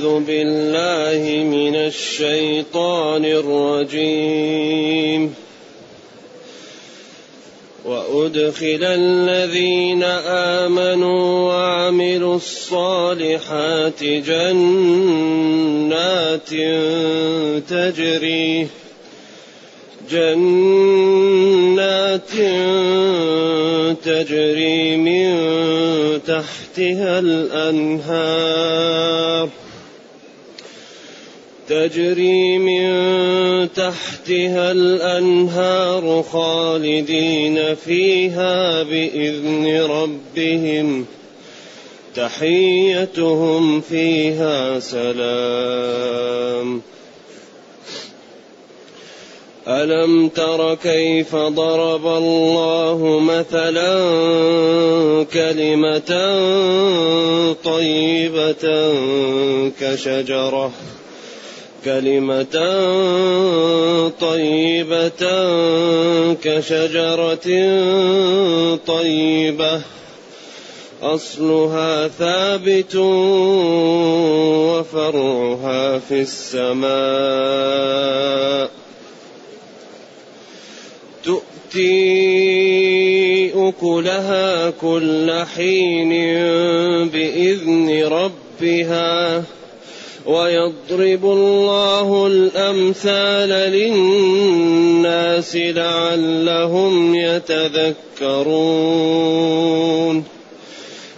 أعوذ بالله من الشيطان الرجيم. وأدخل الذين آمنوا وعملوا الصالحات جنات تجري جنات تجري من تحتها الأنهار. تجري من تحتها الأنهار خالدين فيها بإذن ربهم. تحيتهم فيها سلام. ألم تر كيف ضرب الله مثلا كلمة طيبة كشجرة؟ كلمة طيبة كشجرة طيبة أصلها ثابت وفرعها في السماء تؤتي أكلها كل حين بإذن ربها ويضرب الله الأمثال للناس لعلهم يتذكرون.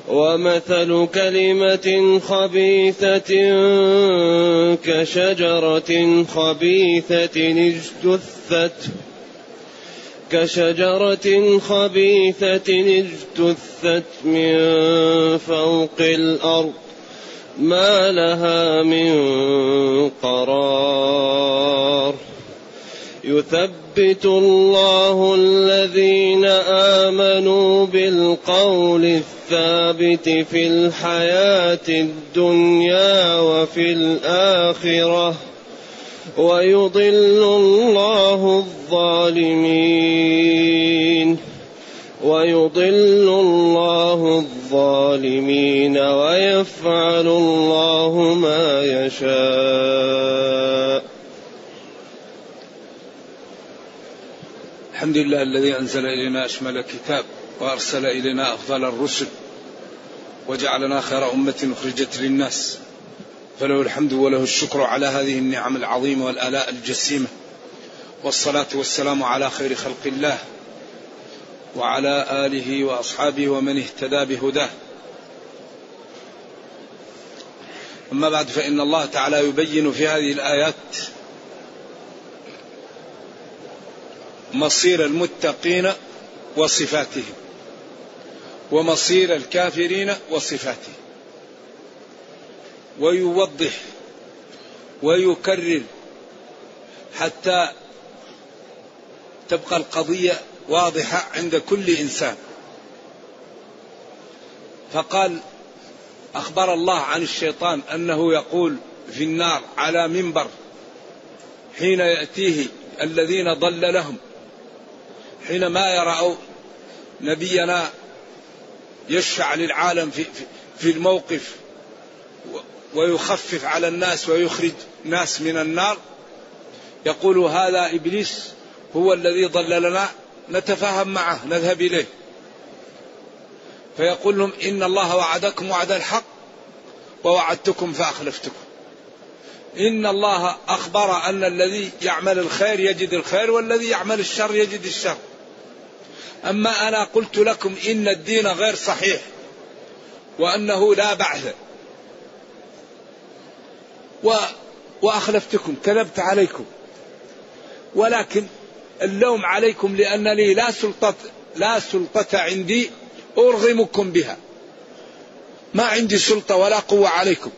ومثل كلمة خبيثة كشجرة خبيثة اجتثت كشجرة خبيثة اجتثت من فوق الأرض. ما لها من قرار. يثبت الله الذين آمنوا بالقول الثابت في الحياة الدنيا وفي الآخرة. ويضل الله الظالمين. ويضل الله الظالمين ويفعل الله ما يشاء. الحمد لله الذي أنزل إلينا أشمل الكتاب وأرسل إلينا أفضل الرسل وجعلنا خير أمة أخرجت للناس. فله الحمد وله الشكر على هذه النعم العظيمة والآلاء الجسيمة. والصلاة والسلام على خير خلق الله. وعلى آله وأصحابه ومن اهتدى بهداه. أما بعد فإن الله تعالى يبين في هذه الآيات مصير المتقين وصفاتهم ومصير الكافرين وصفاتهم ويوضح ويكرر حتى تبقى القضية واضحة عند كل إنسان. فقال أخبر الله عن الشيطان أنه يقول في النار على منبر حين يأتيه الذين ضل لهم حينما يروا نبينا يشفع للعالم في, في الموقف ويخفف على الناس ويخرج ناس من النار يقول هذا إبليس هو الذي ضللنا نتفاهم معه نذهب إليه. فيقول لهم إن الله وعدكم وعد الحق ووعدتكم فأخلفتكم. إن الله أخبر أن الذي يعمل الخير يجد الخير والذي يعمل الشر يجد الشر. أما أنا قلت لكم إن الدين غير صحيح وأنه لا بعث. و وأخلفتكم كذبت عليكم. ولكن اللوم عليكم لانني لا سلطة لا سلطة عندي أرغمكم بها. ما عندي سلطة ولا قوة عليكم.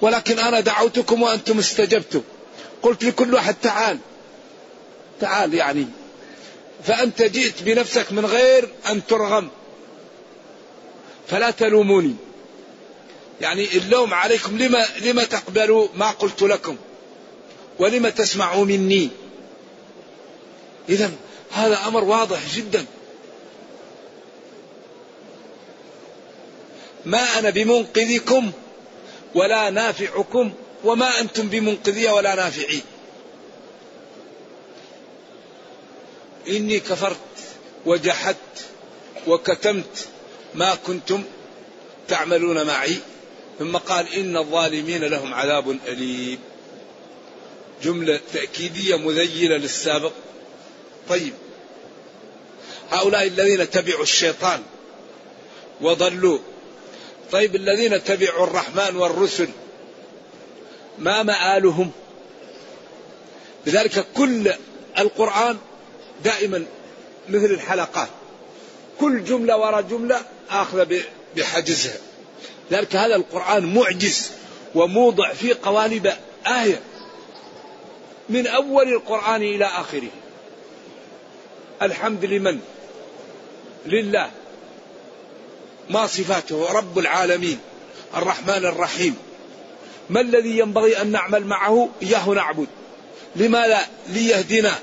ولكن أنا دعوتكم وأنتم استجبتم. قلت لكل واحد تعال. تعال يعني. فأنت جئت بنفسك من غير أن ترغم. فلا تلوموني. يعني اللوم عليكم لما لما تقبلوا ما قلت لكم. ولما تسمعوا مني. اذا هذا أمر واضح جدا. ما أنا بمنقذكم ولا نافعكم وما أنتم بمنقذية ولا نافعين إني كفرت وجحدت وكتمت ما كنتم تعملون معي. ثم قال إن الظالمين لهم عذاب أليم. جملة تأكيدية مذيلة للسابق. طيب. هؤلاء الذين تبعوا الشيطان وضلوا. طيب الذين تبعوا الرحمن والرسل ما مآلهم؟ لذلك كل القرآن دائما مثل الحلقات. كل جملة وراء جملة آخذة بحجزها. لذلك هذا القرآن معجز وموضع في قوالب آية. من أول القرآن إلى آخره. الحمد لمن؟ لله. ما صفاته؟ رب العالمين. الرحمن الرحيم. ما الذي ينبغي أن نعمل معه؟ إياه نعبد. لماذا ليهدنا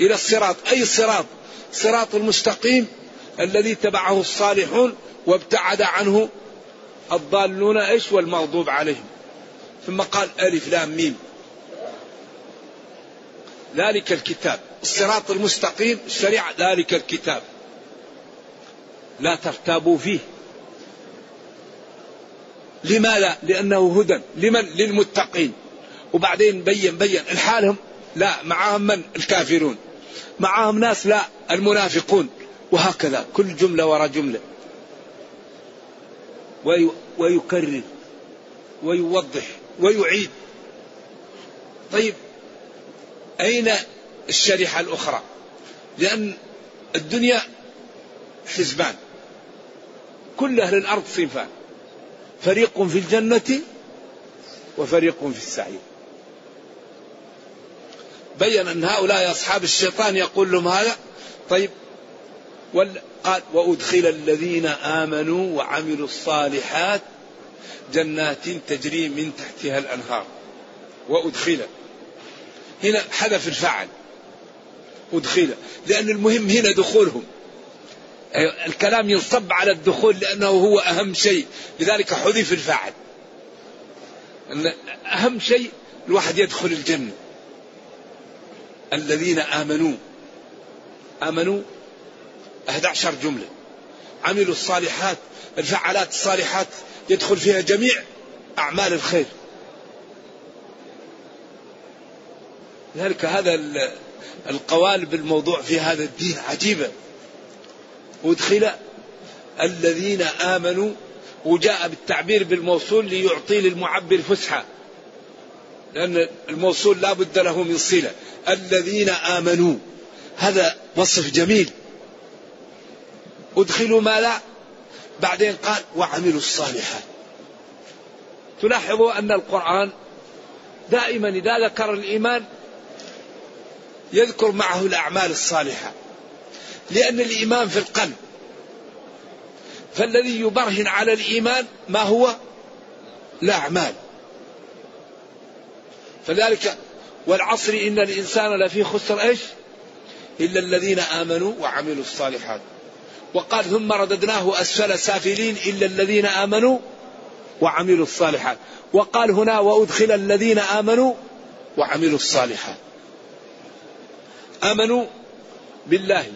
إلى الصراط. أي صراط؟ صراط المستقيم الذي تبعه الصالحون وابتعد عنه الضالون. إيش؟ والمغضوب عليهم. ثم قال ألف لام ميم. ذلك الكتاب. الصراط المستقيم الشريعة ذلك الكتاب. لا ترتابوا فيه. لماذا لأنه هدى. لمن؟ للمتقين. وبعدين بين بين. الحالهم لا معهم من؟ الكافرون. معهم ناس لا المنافقون. وهكذا. كل جملة وراء جملة. ويكرر. ويوضح. ويعيد. طيب. أين الشريحة الأخرى. لأن الدنيا حزبان. كل أهل الأرض صنفان. فريق في الجنة وفريق في السعير. بين أن هؤلاء أصحاب الشيطان يقول لهم هذا. طيب قال وأدخل الذين آمنوا وعملوا الصالحات جنات تجري من تحتها الأنهار. وأدخل. هنا حذف الفعل أدخل لأن المهم هنا دخولهم. الكلام ينصب على الدخول لأنه هو أهم شيء. لذلك حذف الفاعل. أن أهم شيء الواحد يدخل الجنة. الذين آمنوا. آمنوا 11 جملة. عملوا الصالحات الفعالات الصالحات يدخل فيها جميع أعمال الخير. لذلك هذا القوالب الموضوع في هذا الدين عجيبة. أدخل الذين آمنوا وجاء بالتعبير بالموصول ليعطي للمعبر فسحة. لأن الموصول لا بد له من صلة. الذين آمنوا. هذا وصف جميل. أدخلوا ما لا. بعدين قال وعملوا الصالحات. تلاحظوا أن القرآن دائما إذا ذكر الإيمان يذكر معه الأعمال الصالحة. لأن الإيمان في القلب. فالذي يبرهن على الإيمان ما هو؟ الأعمال. فذلك والعصر إن الإنسان لفي خسر إيش؟ إلا الذين آمنوا وعملوا الصالحات. وقال ثم رددناه أسفل سافلين إلا الذين آمنوا وعملوا الصالحات. وقال هنا وأدخل الذين آمنوا وعملوا الصالحات. آمنوا بالله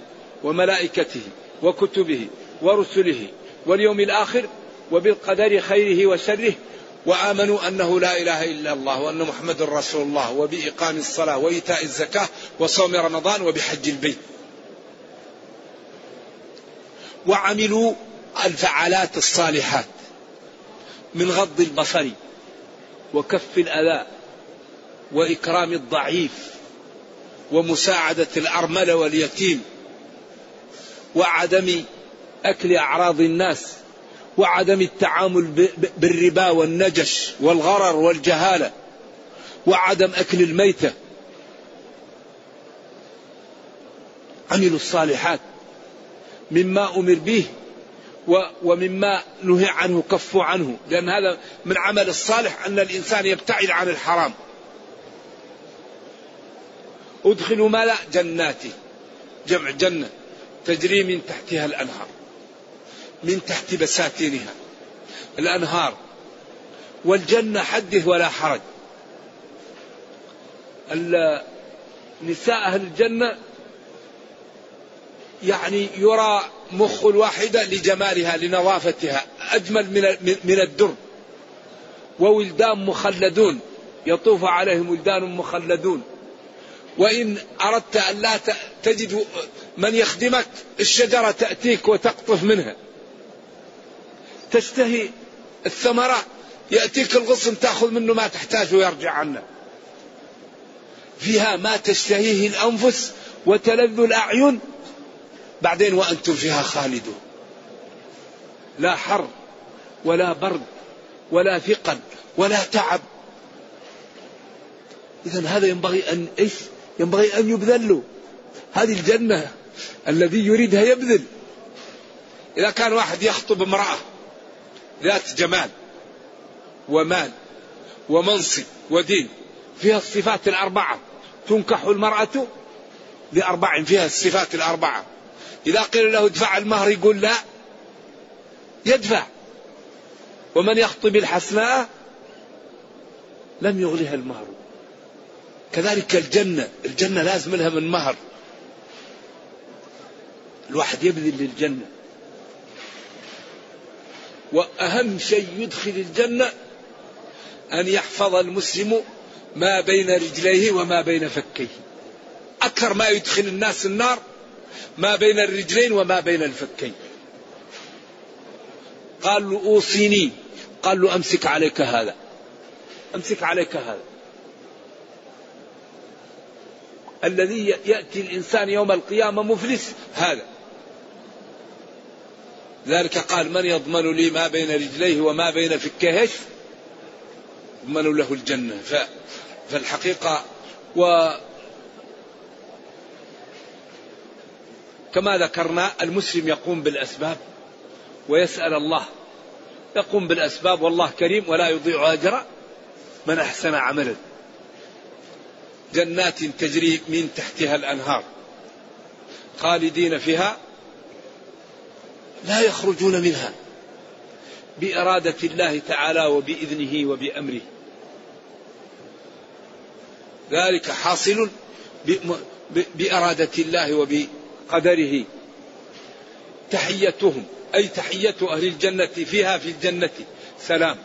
وملائكته وكتبه ورسله واليوم الآخر وبالقدر خيره وشره وآمنوا أنه لا إله إلا الله وأن محمد رسول الله وبإقام الصلاة وإيتاء الزكاة وصوم رمضان وبحج البيت. وعملوا الفعالات الصالحات من غض البصر وكف الأذى وإكرام الضعيف ومساعدة الأرملة واليتيم وعدم أكل أعراض الناس وعدم التعامل بالربا والنجش والغرر والجهالة وعدم أكل الميتة. عملوا الصالحات مما أمر به ومما نهي عنه كفوا عنه. لأن هذا من عمل الصالح أن الإنسان يبتعد عن الحرام. أدخلوا ما جناتي. جمع جنة تجري من تحتها الأنهار من تحت بساتينها الأنهار. والجنة حدث ولا حرج. نساء أهل الجنة يعني يرى مخ الواحدة لجمالها لنظافتها أجمل من من الدر. وولدان مخلدون يطوف عليهم ولدان مخلدون. وإن أردت أن لا تجد من يخدمك الشجرة تأتيك وتقطف منها. تشتهي الثمرة يأتيك الغصن تأخذ منه ما تحتاج ويرجع عنه. فيها ما تشتهيه الأنفس وتلذ الأعين. بعدين وأنتم فيها خالدون. لا حر ولا برد ولا ثقل ولا تعب. إذا هذا ينبغي أن إيش؟ ينبغي أن يبذل له هذه الجنة الذي يريدها يبذل. إذا كان واحد يخطب امرأة ذات جمال ومال ومنصب ودين فيها الصفات الأربعة. تنكح المرأة لأربع فيها الصفات الأربعة. إذا قيل له ادفع المهر يقول لا يدفع. ومن يخطب الحسناء لم يغلها المهر. كذلك الجنة الجنة لازم لها من مهر. الواحد يبذل للجنة. وأهم شيء يدخل الجنة أن يحفظ المسلم ما بين رجليه وما بين فكيه. أكثر ما يدخل الناس النار ما بين الرجلين وما بين الفكين. قال له أوصيني. قال له أمسك عليك هذا. أمسك عليك هذا. الذي يأتي الإنسان يوم القيامة مفلس. هذا. ذلك قال من يضمن لي ما بين رجليه وما بين فكيه يضمن له الجنة. فالحقيقة و كما ذكرنا المسلم يقوم بالأسباب ويسأل الله. يقوم بالأسباب والله كريم ولا يضيع أجر من أحسن عملا جنات تجري من تحتها الأنهار خالدين فيها لا يخرجون منها بإرادة الله تعالى وبإذنه وبأمره. ذلك حاصل بإرادة الله وبقدره. تحيتهم أي تحية أهل الجنة فيها في الجنة سلام.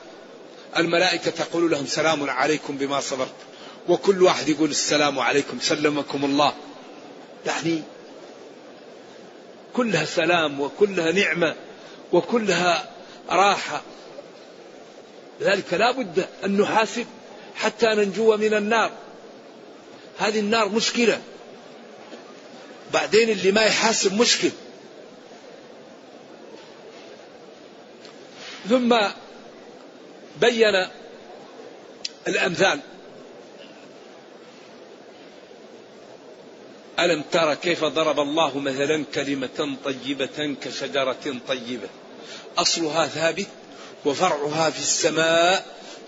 الملائكة تقول لهم سلام عليكم بما صبرت وكل واحد يقول السلام عليكم سلمكم الله. يعني كلها سلام وكلها نعمة وكلها راحة. لذلك لا بد أن نحاسب حتى ننجو من النار. هذه النار مشكلة. بعدين اللي ما يحاسب مشكل. ثم بين الأمثال. ألم تر كيف ضرب الله مثلا كلمة طيبة كشجرة طيبة؟ أصلها ثابت وفرعها في السماء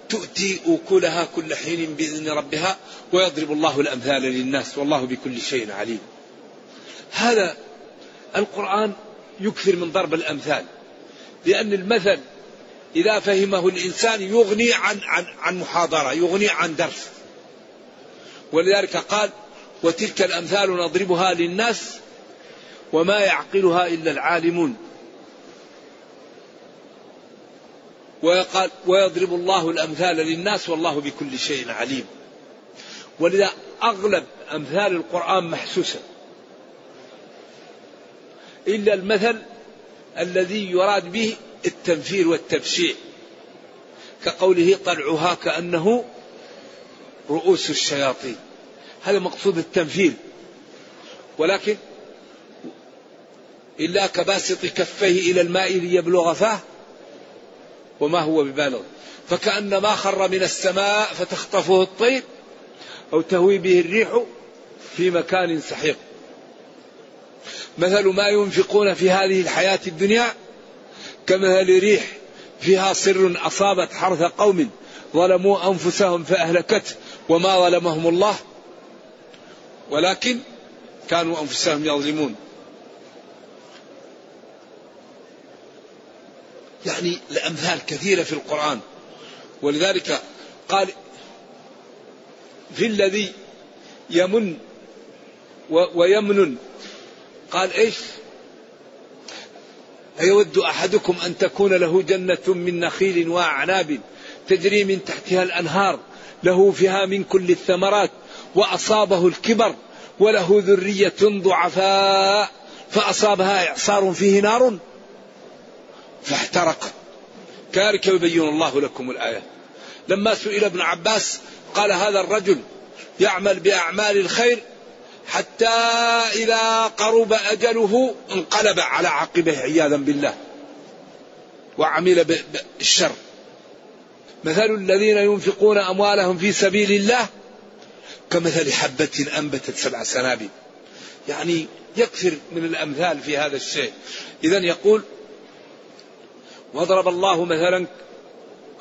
تؤتي أكلها كل حين بإذن ربها ويضرب الله الأمثال للناس والله بكل شيء عليم. هذا القرآن يكثر من ضرب الأمثال لأن المثل إذا فهمه الإنسان يغني عن عن عن محاضرة يغني عن درس. ولذلك قال وتلك الأمثال نضربها للناس وما يعقلها إلا العالمون. ويقال ويضرب الله الأمثال للناس والله بكل شيء عليم. ولذا أغلب أمثال القرآن محسوسة. إلا المثل الذي يراد به التنفير والتبشيع كقوله طلعها كأنه رؤوس الشياطين. هذا مقصود التنفير ولكن إلا كباسط كفيه إلى الماء ليبلغ فاه وما هو ببالغ. فكأن ما خر من السماء فتخطفه الطير أو تهوي به الريح في مكان سحيق. مثل ما ينفقون في هذه الحياة الدنيا كمثل ريح فيها سر أصابت حرث قوم ظلموا أنفسهم فأهلكته وما ظلمهم الله ولكن كانوا أنفسهم يظلمون. يعني الأمثال كثيرة في القرآن. ولذلك قال في الذي يمن ويمن قال إيش؟ أيود أحدكم أن تكون له جنة من نخيل وأعناب تجري من تحتها الأنهار له فيها من كل الثمرات وأصابه الكبر وله ذرية ضعفاء فأصابها إعصار فيه نار فاحترق. كذلك يبين الله لكم الآية. لما سئل ابن عباس قال هذا الرجل يعمل بأعمال الخير حتى إذا قرب أجله انقلب على عقبه عياذا بالله وعمل بالشر. مثل الذين ينفقون أموالهم في سبيل الله كمثل حبة أنبتت سبع سنابل. يعني يكثر من الأمثال في هذا الشيء. إذا يقول وضرب الله مثلا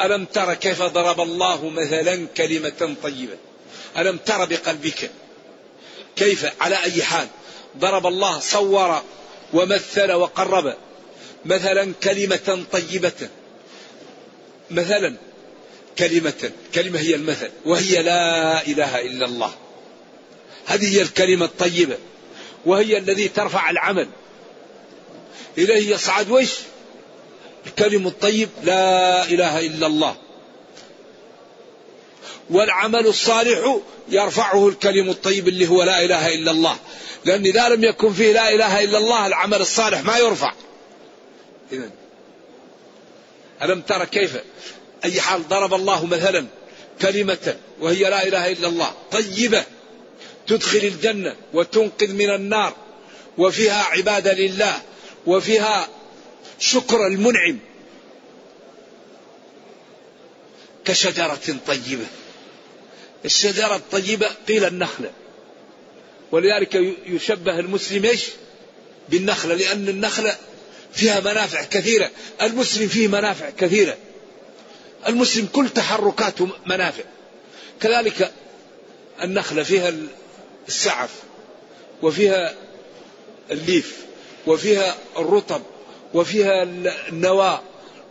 ألم تر كيف ضرب الله مثلا كلمة طيبة؟ ألم تر بقلبك؟ كيف؟ على أي حال؟ ضرب الله صور ومثل وقرب. مثلا كلمة طيبة. مثلا كلمة كلمة هي المثل وهي لا إله إلا الله. هذه هي الكلمة الطيبة وهي الذي ترفع العمل. إليه يصعد وش؟ الكلم الطيب لا إله إلا الله. والعمل الصالح يرفعه الكلم الطيب اللي هو لا إله إلا الله. لأن إذا لم يكن فيه لا إله إلا الله العمل الصالح ما يرفع. إذن ألم ترى كيف؟ أي حال ضرب الله مثلا كلمة وهي لا إله إلا الله طيبة تدخل الجنة وتنقذ من النار وفيها عبادة لله وفيها شكر المنعم. كشجرة طيبة. الشجرة الطيبة قيل النخلة. ولذلك يشبه المسلم إيش؟ بالنخلة لأن النخلة فيها منافع كثيرة. المسلم فيه منافع كثيرة. المسلم كل تحركاته منافع. كذلك النخلة فيها السعف وفيها الليف وفيها الرطب وفيها النواة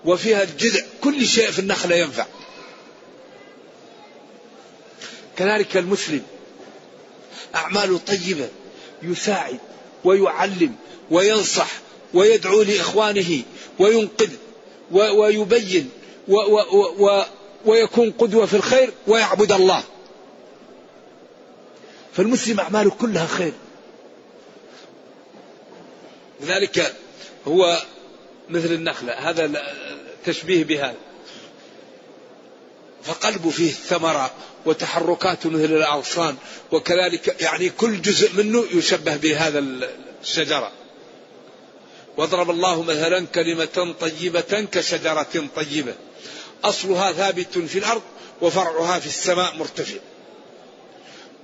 وفيها الجذع كل شيء في النخلة ينفع. كذلك المسلم أعماله طيبة يساعد ويعلم وينصح ويدعو لإخوانه وينقذ ويبين و و و ويكون قدوة في الخير ويعبد الله. فالمسلم أعماله كلها خير. لذلك هو مثل النخلة هذا تشبيه بهذا فقلبه فيه الثمرة وتحركاته مثل الأغصان وكذلك يعني كل جزء منه يشبه بهذا الشجرة. واضرب الله مثلا كلمة طيبة كشجرة طيبة. أصلها ثابت في الأرض وفرعها في السماء مرتفع.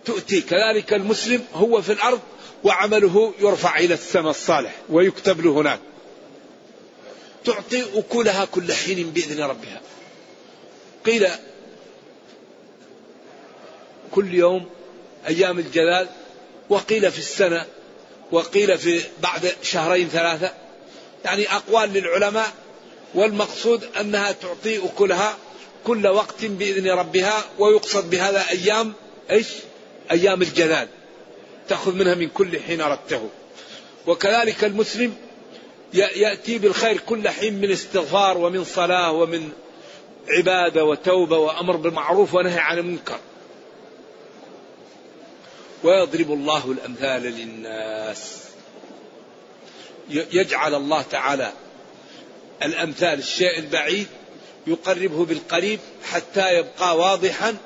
تؤتي كذلك المسلم هو في الأرض وعمله يرفع إلى السماء الصالح ويكتب له هناك. تعطي أكلها كل حين بإذن ربها. قيل كل يوم أيام الجلال وقيل في السنة وقيل في بعد شهرين ثلاثة. يعني أقوال للعلماء والمقصود أنها تعطي أكلها كل وقت بإذن ربها ويقصد بهذا أيام إيش؟ أيام الجلال. تأخذ منها من كل حين أردته. وكذلك المسلم يأتي بالخير كل حين من استغفار ومن صلاة ومن عبادة وتوبة وأمر بالمعروف ونهي عن المنكر. ويضرب الله الأمثال للناس. يجعل الله تعالى الأمثال الشيء البعيد يقربه بالقريب حتى يبقى واضحا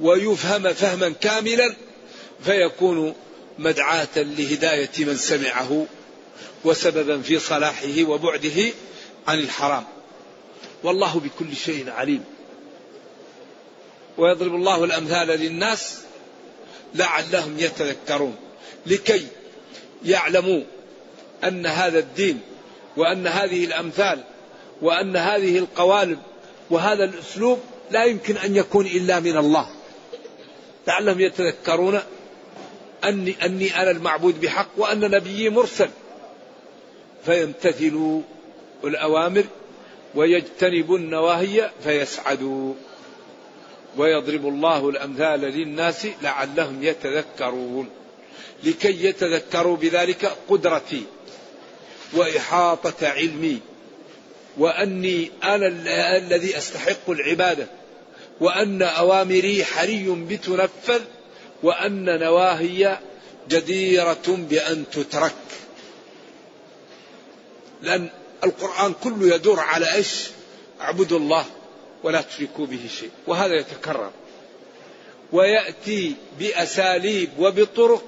ويفهم فهما كاملا فيكون مدعاة لهداية من سمعه وسببا في صلاحه وبعده عن الحرام. والله بكل شيء عليم. ويضرب الله الأمثال للناس لعلهم يتذكرون لكي يعلموا أن هذا الدين وأن هذه الأمثال وأن هذه القوالب وهذا الأسلوب لا يمكن أن يكون إلا من الله. لعلهم يتذكرون أني, أني أنا المعبود بحق وأن نبيي مرسل. فيمتثلوا الأوامر ويجتنبوا النواهي فيسعدوا. ويضرب الله الأمثال للناس لعلهم يتذكرون. لكي يتذكروا بذلك قدرتي. وإحاطة علمي وأني أنا الذي أستحق العبادة وأن أوامري حري بتنفذ وأن نواهي جديرة بأن تترك. لأن القرآن كله يدور على إيش؟ اعبدوا الله ولا تشركوا به شيء. وهذا يتكرر. ويأتي بأساليب وبطرق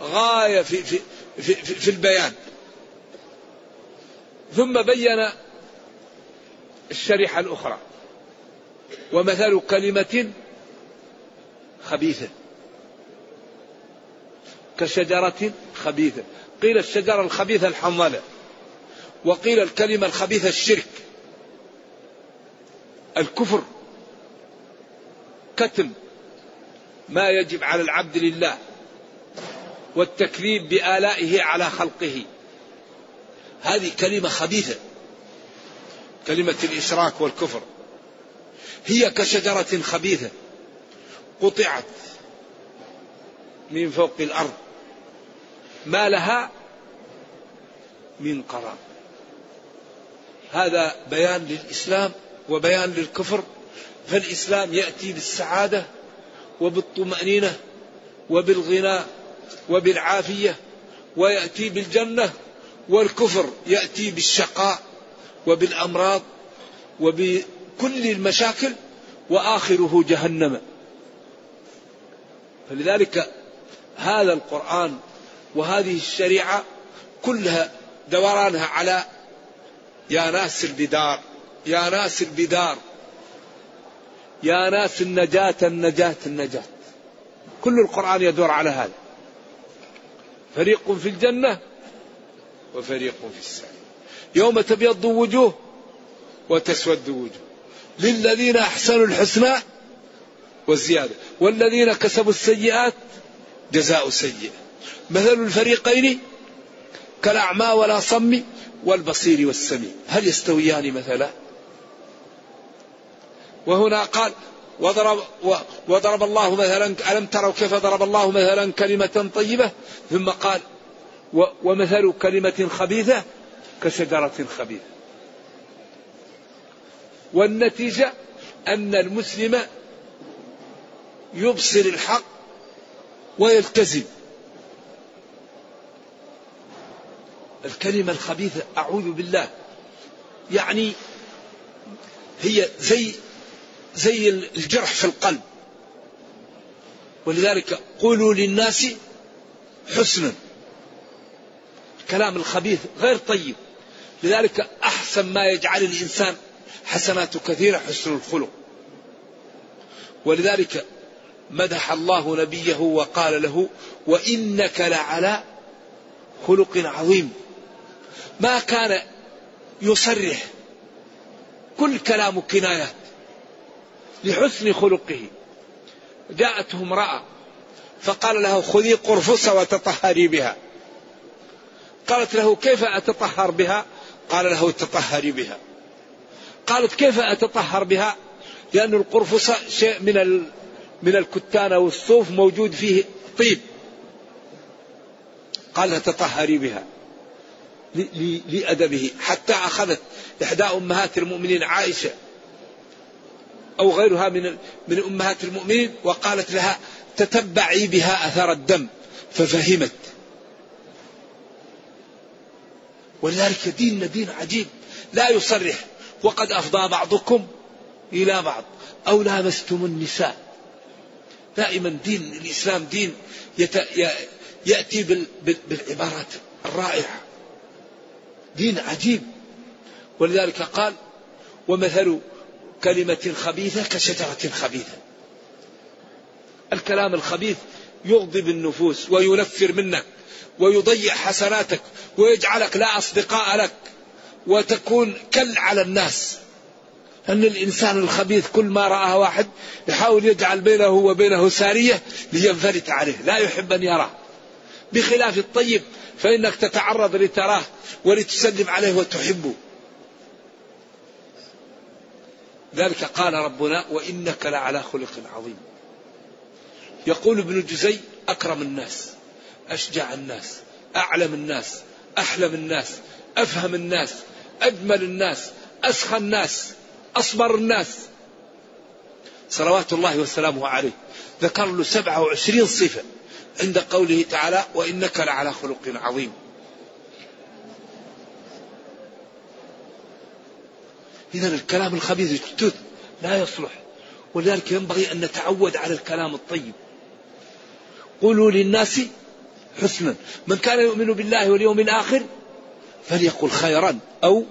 غاية في, في, في, في, البيان. ثم بين الشريحة الأخرى. ومثل كلمة خبيثة. كشجرة خبيثة. قيل الشجرة الخبيثة الحنظلة. وقيل الكلمة الخبيثة الشرك. الكفر. كتم ما يجب على العبد لله. والتكذيب بآلائه على خلقه. هذه كلمة خبيثة. كلمة الإشراك والكفر. هي كشجرة خبيثة. قطعت من فوق الأرض. ما لها من قرار. هذا بيان للإسلام وبيان للكفر. فالإسلام يأتي بالسعادة وبالطمأنينة وبالغنى وبالعافية ويأتي بالجنة والكفر يأتي بالشقاء وبالأمراض وبكل المشاكل وآخره جهنم. فلذلك هذا القرآن وهذه الشريعة كلها دورانها على يا ناس البدار يا ناس البدار يا ناس النجاة النجاة النجاة. كل القرآن يدور على هذا. فريق في الجنة وفريق في السعير يوم تبيض وجوه وتسود وجوه. للذين أحسنوا الحسنى والزيادة. والذين كسبوا السيئات جزاء سيئة مثل الفريقين كالأعمى ولا صم والبصير والسميع. هل يستويان مثلا؟ وهنا قال وضرب, وضرب الله مثلا ألم تروا كيف ضرب الله مثلا كلمة طيبة؟ ثم قال ومثل كلمة خبيثة كشجرة خبيثة. والنتيجة أن المسلم يبصر الحق ويلتزم. الكلمة الخبيثة أعوذ بالله. يعني هي زي زي الجرح في القلب. ولذلك قولوا للناس حسنا. الكلام الخبيث غير طيب. لذلك أحسن ما يجعل الإنسان حسناته كثيرة حسن الخلق. ولذلك مدح الله نبيه وقال له وإنك لعلى خلق عظيم. ما كان يصرح كل كلام كنايات لحسن خلقه. جاءته امرأة فقال له خذي قرفصة وتطهري بها. قالت له كيف أتطهر بها؟ قال له تطهري بها. قالت كيف أتطهر بها؟ لأن القرفصة شيء من من الكتان أو الصوف موجود فيه طيب. قال تطهري بها. لأدبه. حتى أخذت إحدى أمهات المؤمنين عائشة أو غيرها من من أمهات المؤمنين وقالت لها تتبعي بها أثر الدم. ففهمت. ولذلك ديننا دين عجيب لا يصرح وقد أفضى بعضكم إلى بعض أو لامستم النساء. دائما دين الإسلام دين يأتي بالعبارات الرائعة. دين عجيب. ولذلك قال ومثل كلمة خبيثة كشجرة خبيثة. الكلام الخبيث يغضب النفوس وينفر منك. ويضيع حسناتك ويجعلك لا أصدقاء لك وتكون كل على الناس. أن الإنسان الخبيث كل ما رآه واحد يحاول يجعل بينه وبينه سارية لينفلت عليه. لا يحب أن يراه. بخلاف الطيب فإنك تتعرض لتراه ولتسلم عليه وتحبه. ذلك قال ربنا وإنك لعلى خلق عظيم. يقول ابن جزي أكرم الناس. أشجع الناس أعلم الناس أحلم الناس أفهم الناس أجمل الناس أسخى الناس أصبر الناس. صلوات الله وسلامه عليه. ذكر له سبعة وعشرين صفة عند قوله تعالى وإنك لعلى خلق عظيم. إذا الكلام الخبيث الجدد لا يصلح ولذلك ينبغي أن نتعود على الكلام الطيب. قولوا للناس حسنا من كان يؤمن بالله واليوم الآخر فليقل خيرا أو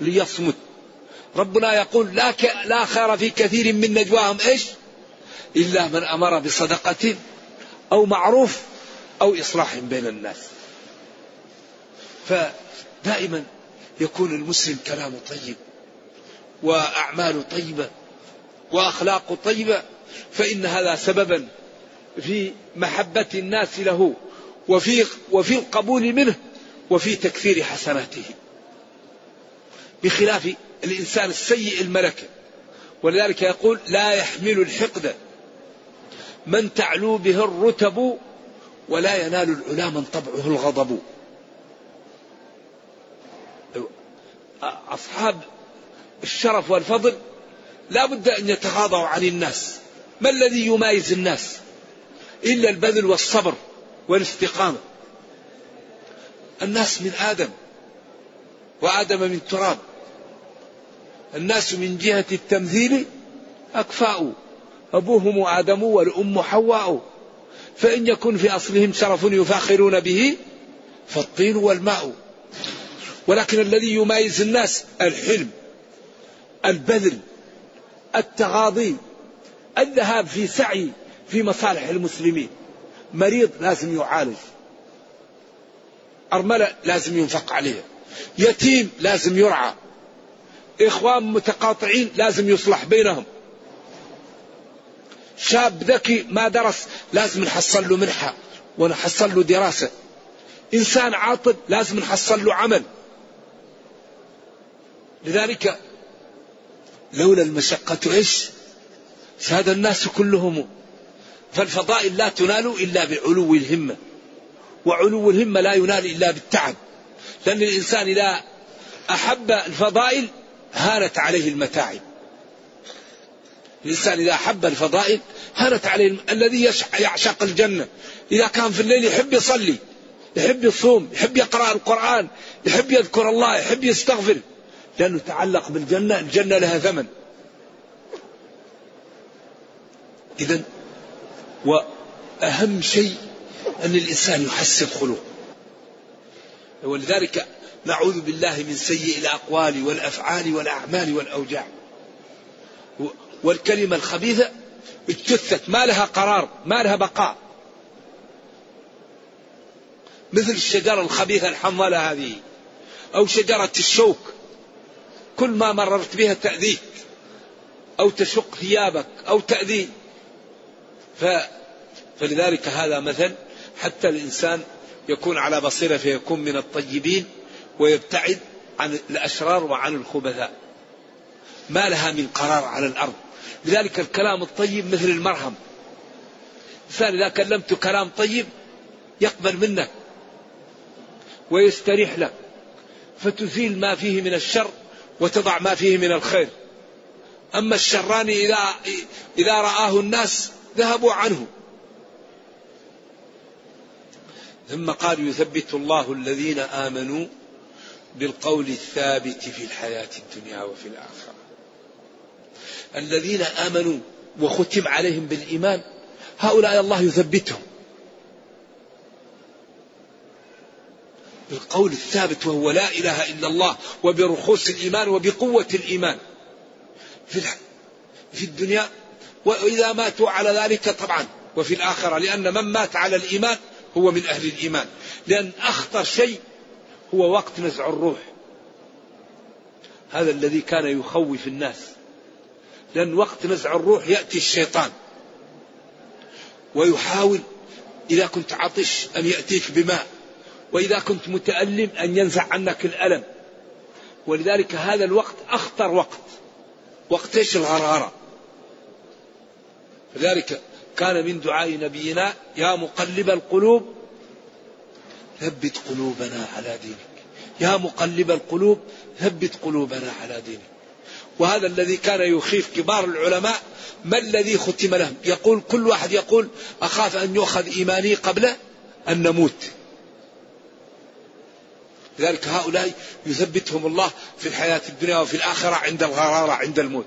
ليصمت. ربنا يقول لا, ك... لا خير في كثير من نجواهم. إيش؟ إلا من أمر بصدقة أو معروف أو إصلاح بين الناس. فدائما يكون المسلم كلامه طيب وأعماله طيبة وأخلاقه طيبة فإن هذا سببا في محبة الناس له. وفي وفي القبول منه وفي تكثير حسناته بخلاف الإنسان السيء الملكة. ولذلك يقول لا يحمل الحقد من تعلو به الرتب ولا ينال العلا من طبعه الغضب. أصحاب الشرف والفضل لا بد أن يتغاضوا عن الناس. ما الذي يمايز الناس؟ إلا البذل والصبر. والاستقامة. الناس من آدم وآدم من تراب. الناس من جهة التمثيل أكفاء. أبوهم آدم والأم حواء. فإن يكن في أصلهم شرف يفاخرون به فالطين والماء. ولكن الذي يمايز الناس الحلم البذل التغاضي الذهاب في سعي في مصالح المسلمين. مريض لازم يعالج. أرملة لازم ينفق عليها يتيم لازم يرعى. إخوان متقاطعين لازم يصلح بينهم. شاب ذكي ما درس لازم نحصل له منحة ونحصل له دراسة. إنسان عاطل لازم نحصل له عمل. لذلك لولا المشقة إيش؟ ساد الناس كلهم فالفضائل لا تنال إلا بعلو الهمة وعلو الهمة لا ينال إلا بالتعب لأن الإنسان إذا أحب الفضائل هانت عليه المتاعب. الإنسان إذا أحب الفضائل هانت عليه الذي يعشق الجنة. إذا كان في الليل يحب يصلي يحب يصوم يحب يقرأ القرآن يحب يذكر الله يحب يستغفر لأنه تعلق بالجنة الجنة لها ثمن. إذا وأهم شيء أن الإنسان يحسن خلقه. ولذلك نعوذ بالله من سيء الأقوال والأفعال والأعمال والأوجاع. والكلمة الخبيثة اجتثت ما لها قرار ما لها بقاء. مثل الشجرة الخبيثة الحمالة هذه أو شجرة الشوك كل ما مررت بها تأذيك أو تشق ثيابك أو تأذي ف... فلذلك هذا مثل حتى الإنسان يكون على بصيرة فيكون من الطيبين ويبتعد عن الأشرار وعن الخبثاء. ما لها من قرار على الأرض. لذلك الكلام الطيب مثل المرهم. الإنسان إذا كلمت كلام طيب يقبل منك ويستريح لك فتزيل ما فيه من الشر وتضع ما فيه من الخير. أما الشران إذا إذا رآه الناس ذهبوا عنه. ثم قال يثبت الله الذين آمنوا بالقول الثابت في الحياة الدنيا وفي الآخرة. الذين آمنوا وختم عليهم بالإيمان هؤلاء الله يثبتهم. بالقول الثابت وهو لا إله إلا الله وبرخوص الإيمان وبقوة الإيمان. في في الدنيا وإذا ماتوا على ذلك طبعا. وفي الآخرة لأن من مات على الإيمان هو من أهل الإيمان. لأن أخطر شيء هو وقت نزع الروح. هذا الذي كان يخوف الناس. لأن وقت نزع الروح يأتي الشيطان. ويحاول إذا كنت عطش أن يأتيك بماء. وإذا كنت متألم أن ينزع عنك الألم. ولذلك هذا الوقت أخطر وقت. وقت إيش؟ الغرارة. لذلك كان من دعاء نبينا يا مقلب القلوب ثبت قلوبنا على دينك. يا مقلب القلوب ثبت قلوبنا على دينك. وهذا الذي كان يخيف كبار العلماء ما الذي ختم لهم؟ يقول كل واحد يقول أخاف أن يؤخذ إيماني قبل أن نموت. لذلك هؤلاء يثبتهم الله في الحياة الدنيا وفي الآخرة عند الغرارة عند الموت.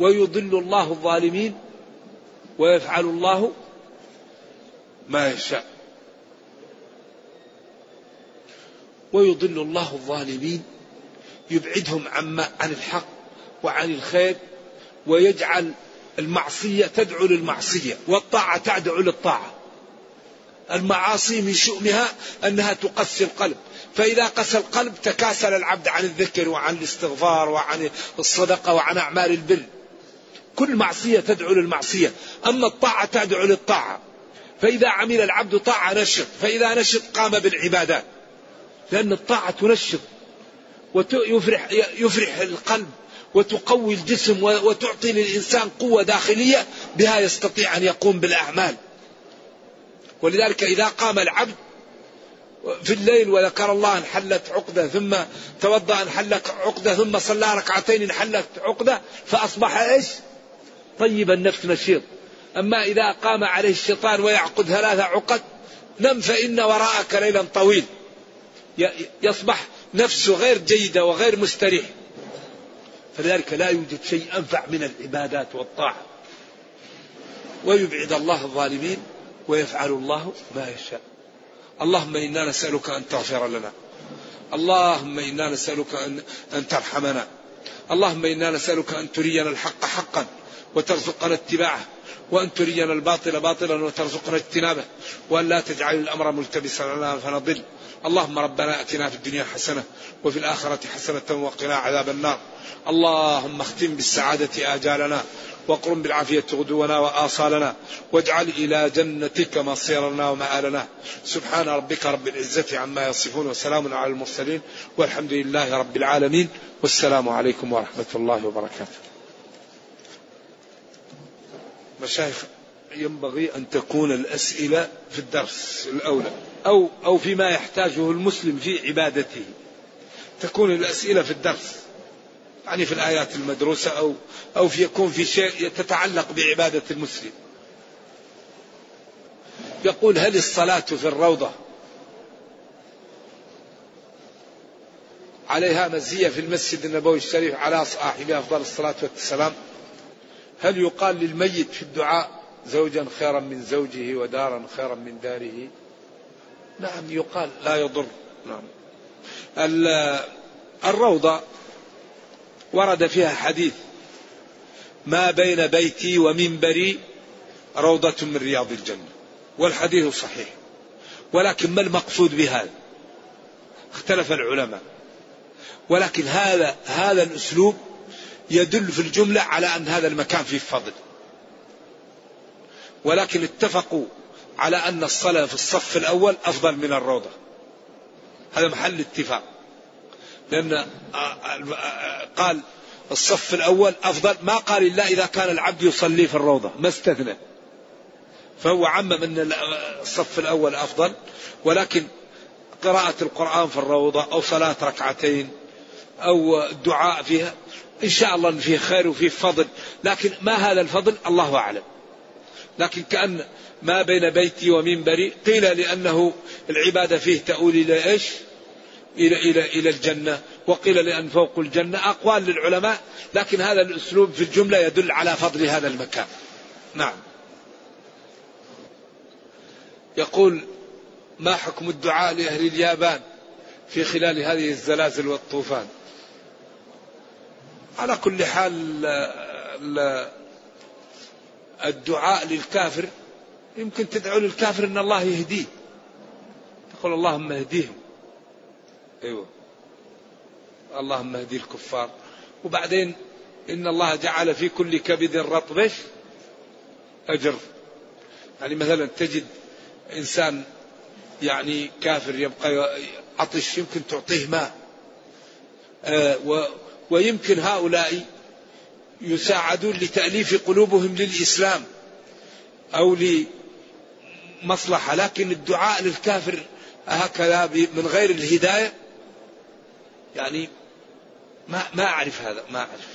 ويضل الله الظالمين ويفعل الله ما يشاء. ويضل الله الظالمين يبعدهم عما عن الحق وعن الخير ويجعل المعصية تدعو للمعصية والطاعة تدعو للطاعة. المعاصي من شؤمها أنها تقسي القلب. فإذا قسى القلب تكاسل العبد عن الذكر وعن الاستغفار وعن الصدقة وعن أعمال البر. كل معصية تدعو للمعصية أما الطاعة تدعو للطاعة. فإذا عمل العبد طاعة نشط فإذا نشط قام بالعبادات. لأن الطاعة تنشط ويفرح يفرح القلب وتقوي الجسم وتعطي للإنسان قوة داخلية بها يستطيع أن يقوم بالأعمال. ولذلك إذا قام العبد في الليل وذكر الله انحلت عقدة ثم توضأ انحلت عقدة ثم صلى ركعتين انحلت عقدة فأصبح إيش؟ طيب النفس نشيط. أما إذا قام عليه الشيطان ويعقد ثلاثة عقد نم فإن وراءك ليلا طويل. يصبح نفسه غير جيدة وغير مستريح فلذلك لا يوجد شيء أنفع من العبادات والطاعة. ويبعد الله الظالمين ويفعل الله ما يشاء. اللهم إنا نسألك أن تغفر لنا. اللهم إنا نسألك أن, أن ترحمنا. اللهم إنا نسألك أن ترينا الحق حقا. وترزقنا اتباعه وأن ترينا الباطل باطلا وترزقنا اجتنابه وأن لا تجعل الأمر ملتبسا لنا فنضل. اللهم ربنا آتنا في الدنيا حسنة وفي الآخرة حسنة وقنا عذاب النار. اللهم اختم بالسعادة آجالنا واقرم بالعافية غدونا وآصالنا واجعل إلى جنتك مصيرنا ومآلنا. سبحان ربك رب العزة عما يصفون وسلام على المرسلين والحمد لله رب العالمين والسلام عليكم ورحمة الله وبركاته. مشايخ ينبغي أن تكون الأسئلة في الدرس الأولى أو أو فيما يحتاجه المسلم في عبادته. تكون الأسئلة في الدرس يعني في الآيات المدروسة أو أو في يكون في شيء تتعلق بعبادة المسلم. يقول هل الصلاة في الروضة؟ عليها مزية في المسجد النبوي الشريف على صاحبه أفضل الصلاة والسلام. هل يقال للميت في الدعاء زوجا خيرا من زوجه ودارا خيرا من داره؟ نعم يقال لا يضر. نعم. الروضة ورد فيها حديث ما بين بيتي ومنبري روضة من رياض الجنة. والحديث صحيح. ولكن ما المقصود بهذا؟ اختلف العلماء. ولكن هذا هذا الأسلوب يدل في الجملة على أن هذا المكان فيه فضل. ولكن اتفقوا على أن الصلاة في الصف الأول أفضل من الروضة. هذا محل اتفاق. لأن قال الصف الأول أفضل. ما قال إلا إذا كان العبد يصلي في الروضة. ما استثنى. فهو عمم أن الصف الأول أفضل. ولكن قراءة القرآن في الروضة أو صلاة ركعتين أو الدعاء فيها إن شاء الله فيه خير وفيه فضل. لكن ما هذا الفضل؟ الله أعلم. لكن كأن ما بين بيتي ومنبري قيل لأنه العبادة فيه تؤول إلى إيش؟ إلى إلى إلى الجنة. وقيل لأن فوق الجنة أقوال للعلماء. لكن هذا الأسلوب في الجملة يدل على فضل هذا المكان. نعم. يقول ما حكم الدعاء لأهل اليابان في خلال هذه الزلازل والطوفان؟ على كل حال الدعاء للكافر يمكن تدعو للكافر إن الله يهديه. تقول اللهم اهديهم. أيوه. اللهم اهدي الكفار. وبعدين إن الله جعل في كل كبد رطب أجر. يعني مثلا تجد إنسان يعني كافر يبقى عطش يمكن تعطيه ماء. آه ويمكن هؤلاء يساعدون لتأليف قلوبهم للإسلام أو لمصلحة لكن الدعاء للكافر هكذا من غير الهداية يعني ما ما أعرف هذا ما أعرف.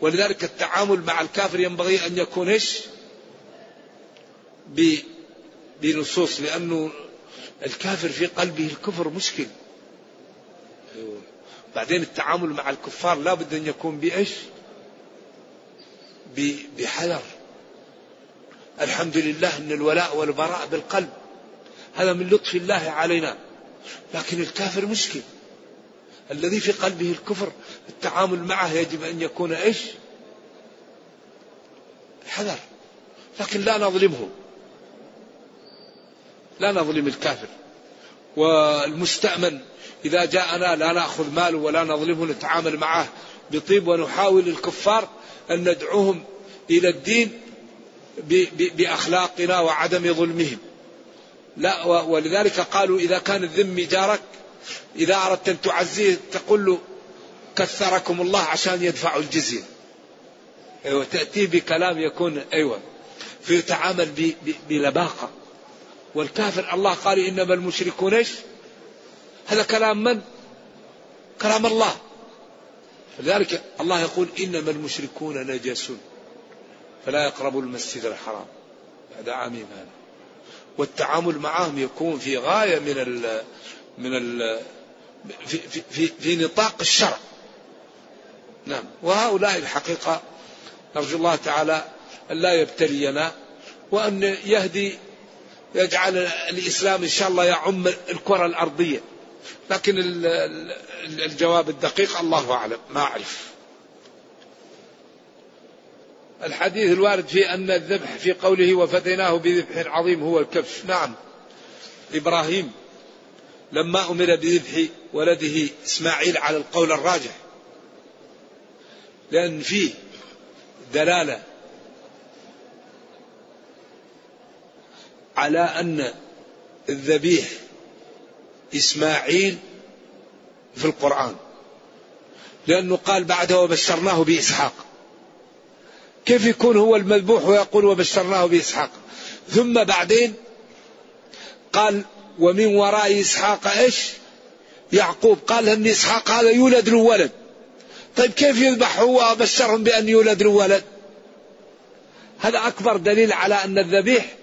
ولذلك التعامل مع الكافر ينبغي أن يكون إيش؟ بنصوص لأنه الكافر في قلبه الكفر مشكل. بعدين التعامل مع الكفار لابد أن يكون بإيش؟ بحذر. الحمد لله أن الولاء والبراء بالقلب. هذا من لطف الله علينا. لكن الكافر مشكل. الذي في قلبه الكفر التعامل معه يجب أن يكون إيش؟ حذر. لكن لا نظلمه. لا نظلم الكافر. والمستأمن. إذا جاءنا لا نأخذ ماله ولا نظلمه نتعامل معه بطيب ونحاول الكفار أن ندعوهم إلى الدين بأخلاقنا وعدم ظلمهم. لا ولذلك قالوا إذا كان الذم جارك إذا أردت أن تعزيه تقول له كثركم الله عشان يدفعوا الجزية. أيوة تأتيه بكلام يكون أيوة فيتعامل بلباقة. والكافر الله قال إنما المشركون إيش؟ هذا كلام من؟ كلام الله. لذلك الله يقول إنما المشركون نجس فلا يقربوا المسجد الحرام. بعد عامهم هذا والتعامل معهم يكون في غاية من ال من ال في, في, في, في نطاق الشرع. نعم. وهؤلاء الحقيقة نرجو الله تعالى أن لا يبتلينا وأن يهدي يجعل الإسلام إن شاء الله يعم الكرة الأرضية. لكن الجواب الدقيق الله أعلم ما أعرف. الحديث الوارد في أن الذبح في قوله وفديناه بذبح عظيم هو الكبش. نعم. إبراهيم لما أمر بذبح ولده إسماعيل على القول الراجح لأن فيه دلالة على أن الذبيح إسماعيل في القرآن لأنه قال بعده وبشرناه بإسحاق. كيف يكون هو المذبوح ويقول وبشرناه بإسحاق ثم بعدين قال ومن وراء إسحاق إيش؟ يعقوب. قال أن إسحاق هذا يولد له ولد طيب كيف يذبح هو وبشرهم بأن يولد له ولد هذا أكبر دليل على أن الذبيح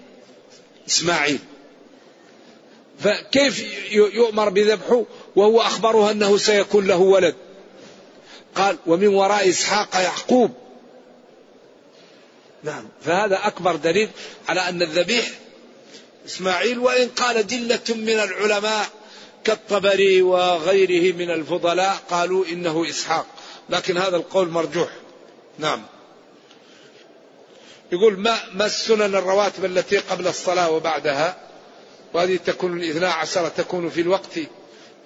إسماعيل. فكيف يؤمر بذبحه وهو أخبره أنه سيكون له ولد؟ قال ومن وراء إسحاق يعقوب. نعم فهذا أكبر دليل على أن الذبيح إسماعيل وإن قال جلة من العلماء كالطبري وغيره من الفضلاء قالوا إنه إسحاق لكن هذا القول مرجوح. نعم. يقول ما ما السنن الرواتب التي قبل الصلاة وبعدها؟ وهذه تكون الاثنا عشر تكون في الوقت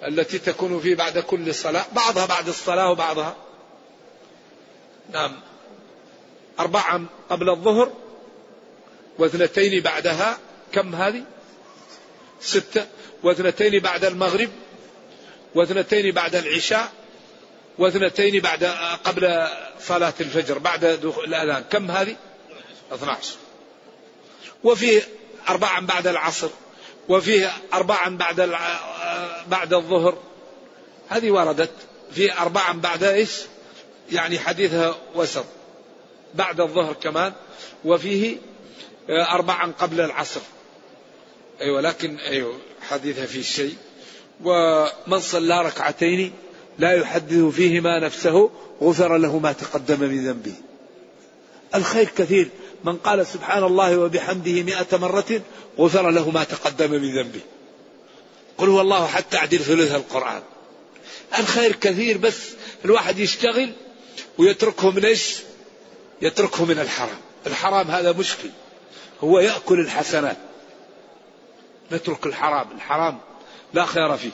التي تكون فيه بعد كل صلاة بعضها بعد الصلاة وبعضها. نعم. أربعة قبل الظهر واثنتين بعدها كم هذه؟ ستة. واثنتين بعد المغرب واثنتين بعد العشاء واثنتين بعد قبل صلاة الفجر بعد الأذان كم هذه؟ 12 وفيه أربعا بعد العصر. وفيه أربعا بعد بعد الظهر. هذه وردت. في أربعا بعد إيش؟ يعني حديثها وسط. بعد الظهر كمان. وفيه أربعا قبل العصر. أيوة لكن أيوة حديثها في شيء. ومن صلى ركعتين لا يحدث فيهما نفسه غفر له ما تقدم من ذنبه. الخير كثير. من قال سبحان الله وبحمده مئة مرة غفر له ما تقدم من ذنبه. قل هو الله حتى أعدل ثلث القرآن. الخير كثير بس الواحد يشتغل ويتركه من إيش؟ يتركه من الحرام، الحرام هذا مشكل. هو يأكل الحسنات. نترك الحرام، الحرام لا خير فيه.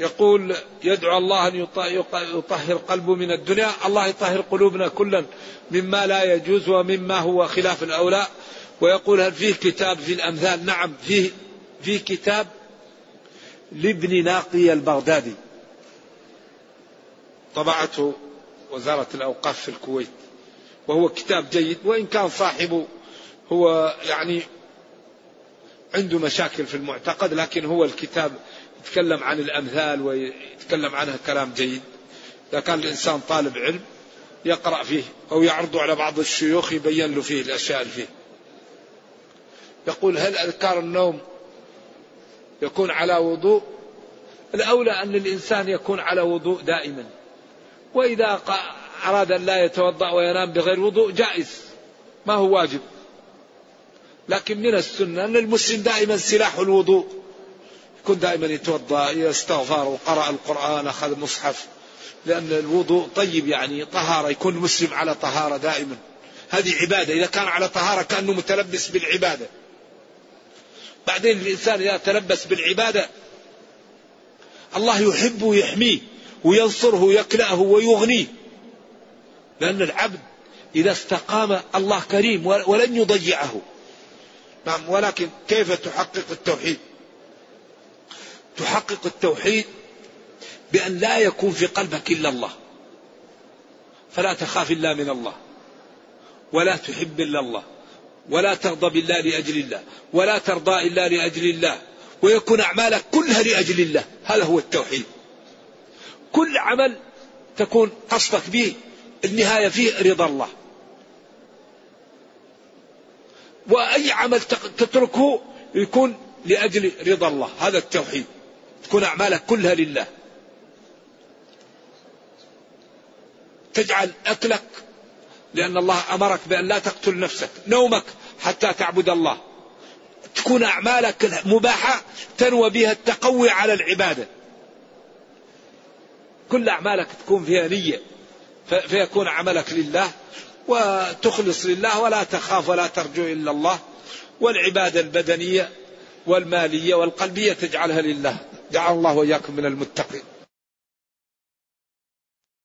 يقول يدعو الله أن يطهر قلبه من الدنيا. الله يطهر قلوبنا كلا مما لا يجوز ومما هو خلاف الأولى. ويقول هل فيه كتاب في الأمثال؟ نعم فيه فيه كتاب لابن ناقي البغدادي. طبعته وزارة الأوقاف في الكويت. وهو كتاب جيد وإن كان صاحبه هو يعني عنده مشاكل في المعتقد لكن هو الكتاب يتكلم عن الأمثال ويتكلم عنها كلام جيد. إذا كان الإنسان طالب علم يقرأ فيه أو يعرضه على بعض الشيوخ يبين له فيه الأشياء اللي فيه. يقول هل أذكار النوم يكون على وضوء؟ الأولى أن الإنسان يكون على وضوء دائما. وإذا أراد أن لا يتوضأ وينام بغير وضوء جائز. ما هو واجب. لكن من السنة أن المسلم دائما سلاح الوضوء. يكون دائما يتوضأ يستغفر وقرأ القرآن أخذ مصحف. لأن الوضوء طيب يعني طهارة يكون المسلم على طهارة دائما. هذه عبادة إذا كان على طهارة كأنه متلبس بالعبادة. بعدين الإنسان إذا تلبس بالعبادة الله يحبه ويحميه وينصره ويكلأه ويغنيه. لأن العبد إذا استقام الله كريم ولن يضيعه. نعم ولكن كيف تحقق التوحيد؟ تحقق التوحيد بأن لا يكون في قلبك إلا الله. فلا تخاف إلا من الله. ولا تحب إلا الله. ولا تغضب إلا لأجل الله. ولا ترضى إلا لأجل الله. ويكون أعمالك كلها لأجل الله. هذا هو التوحيد. كل عمل تكون قصدك به النهاية فيه رضا الله. وأي عمل تتركه يكون لأجل رضا الله. هذا التوحيد. تكون أعمالك كلها لله. تجعل أكلك لأن الله أمرك بأن لا تقتل نفسك نومك حتى تعبد الله. تكون أعمالك مباحة تنوى بها التقوي على العبادة. كل أعمالك تكون فيها نية فيكون عملك لله وتخلص لله ولا تخاف ولا ترجو إلا الله. والعبادة البدنية والمالية والقلبية تجعلها لله. جعل الله وإياكم من المتقين.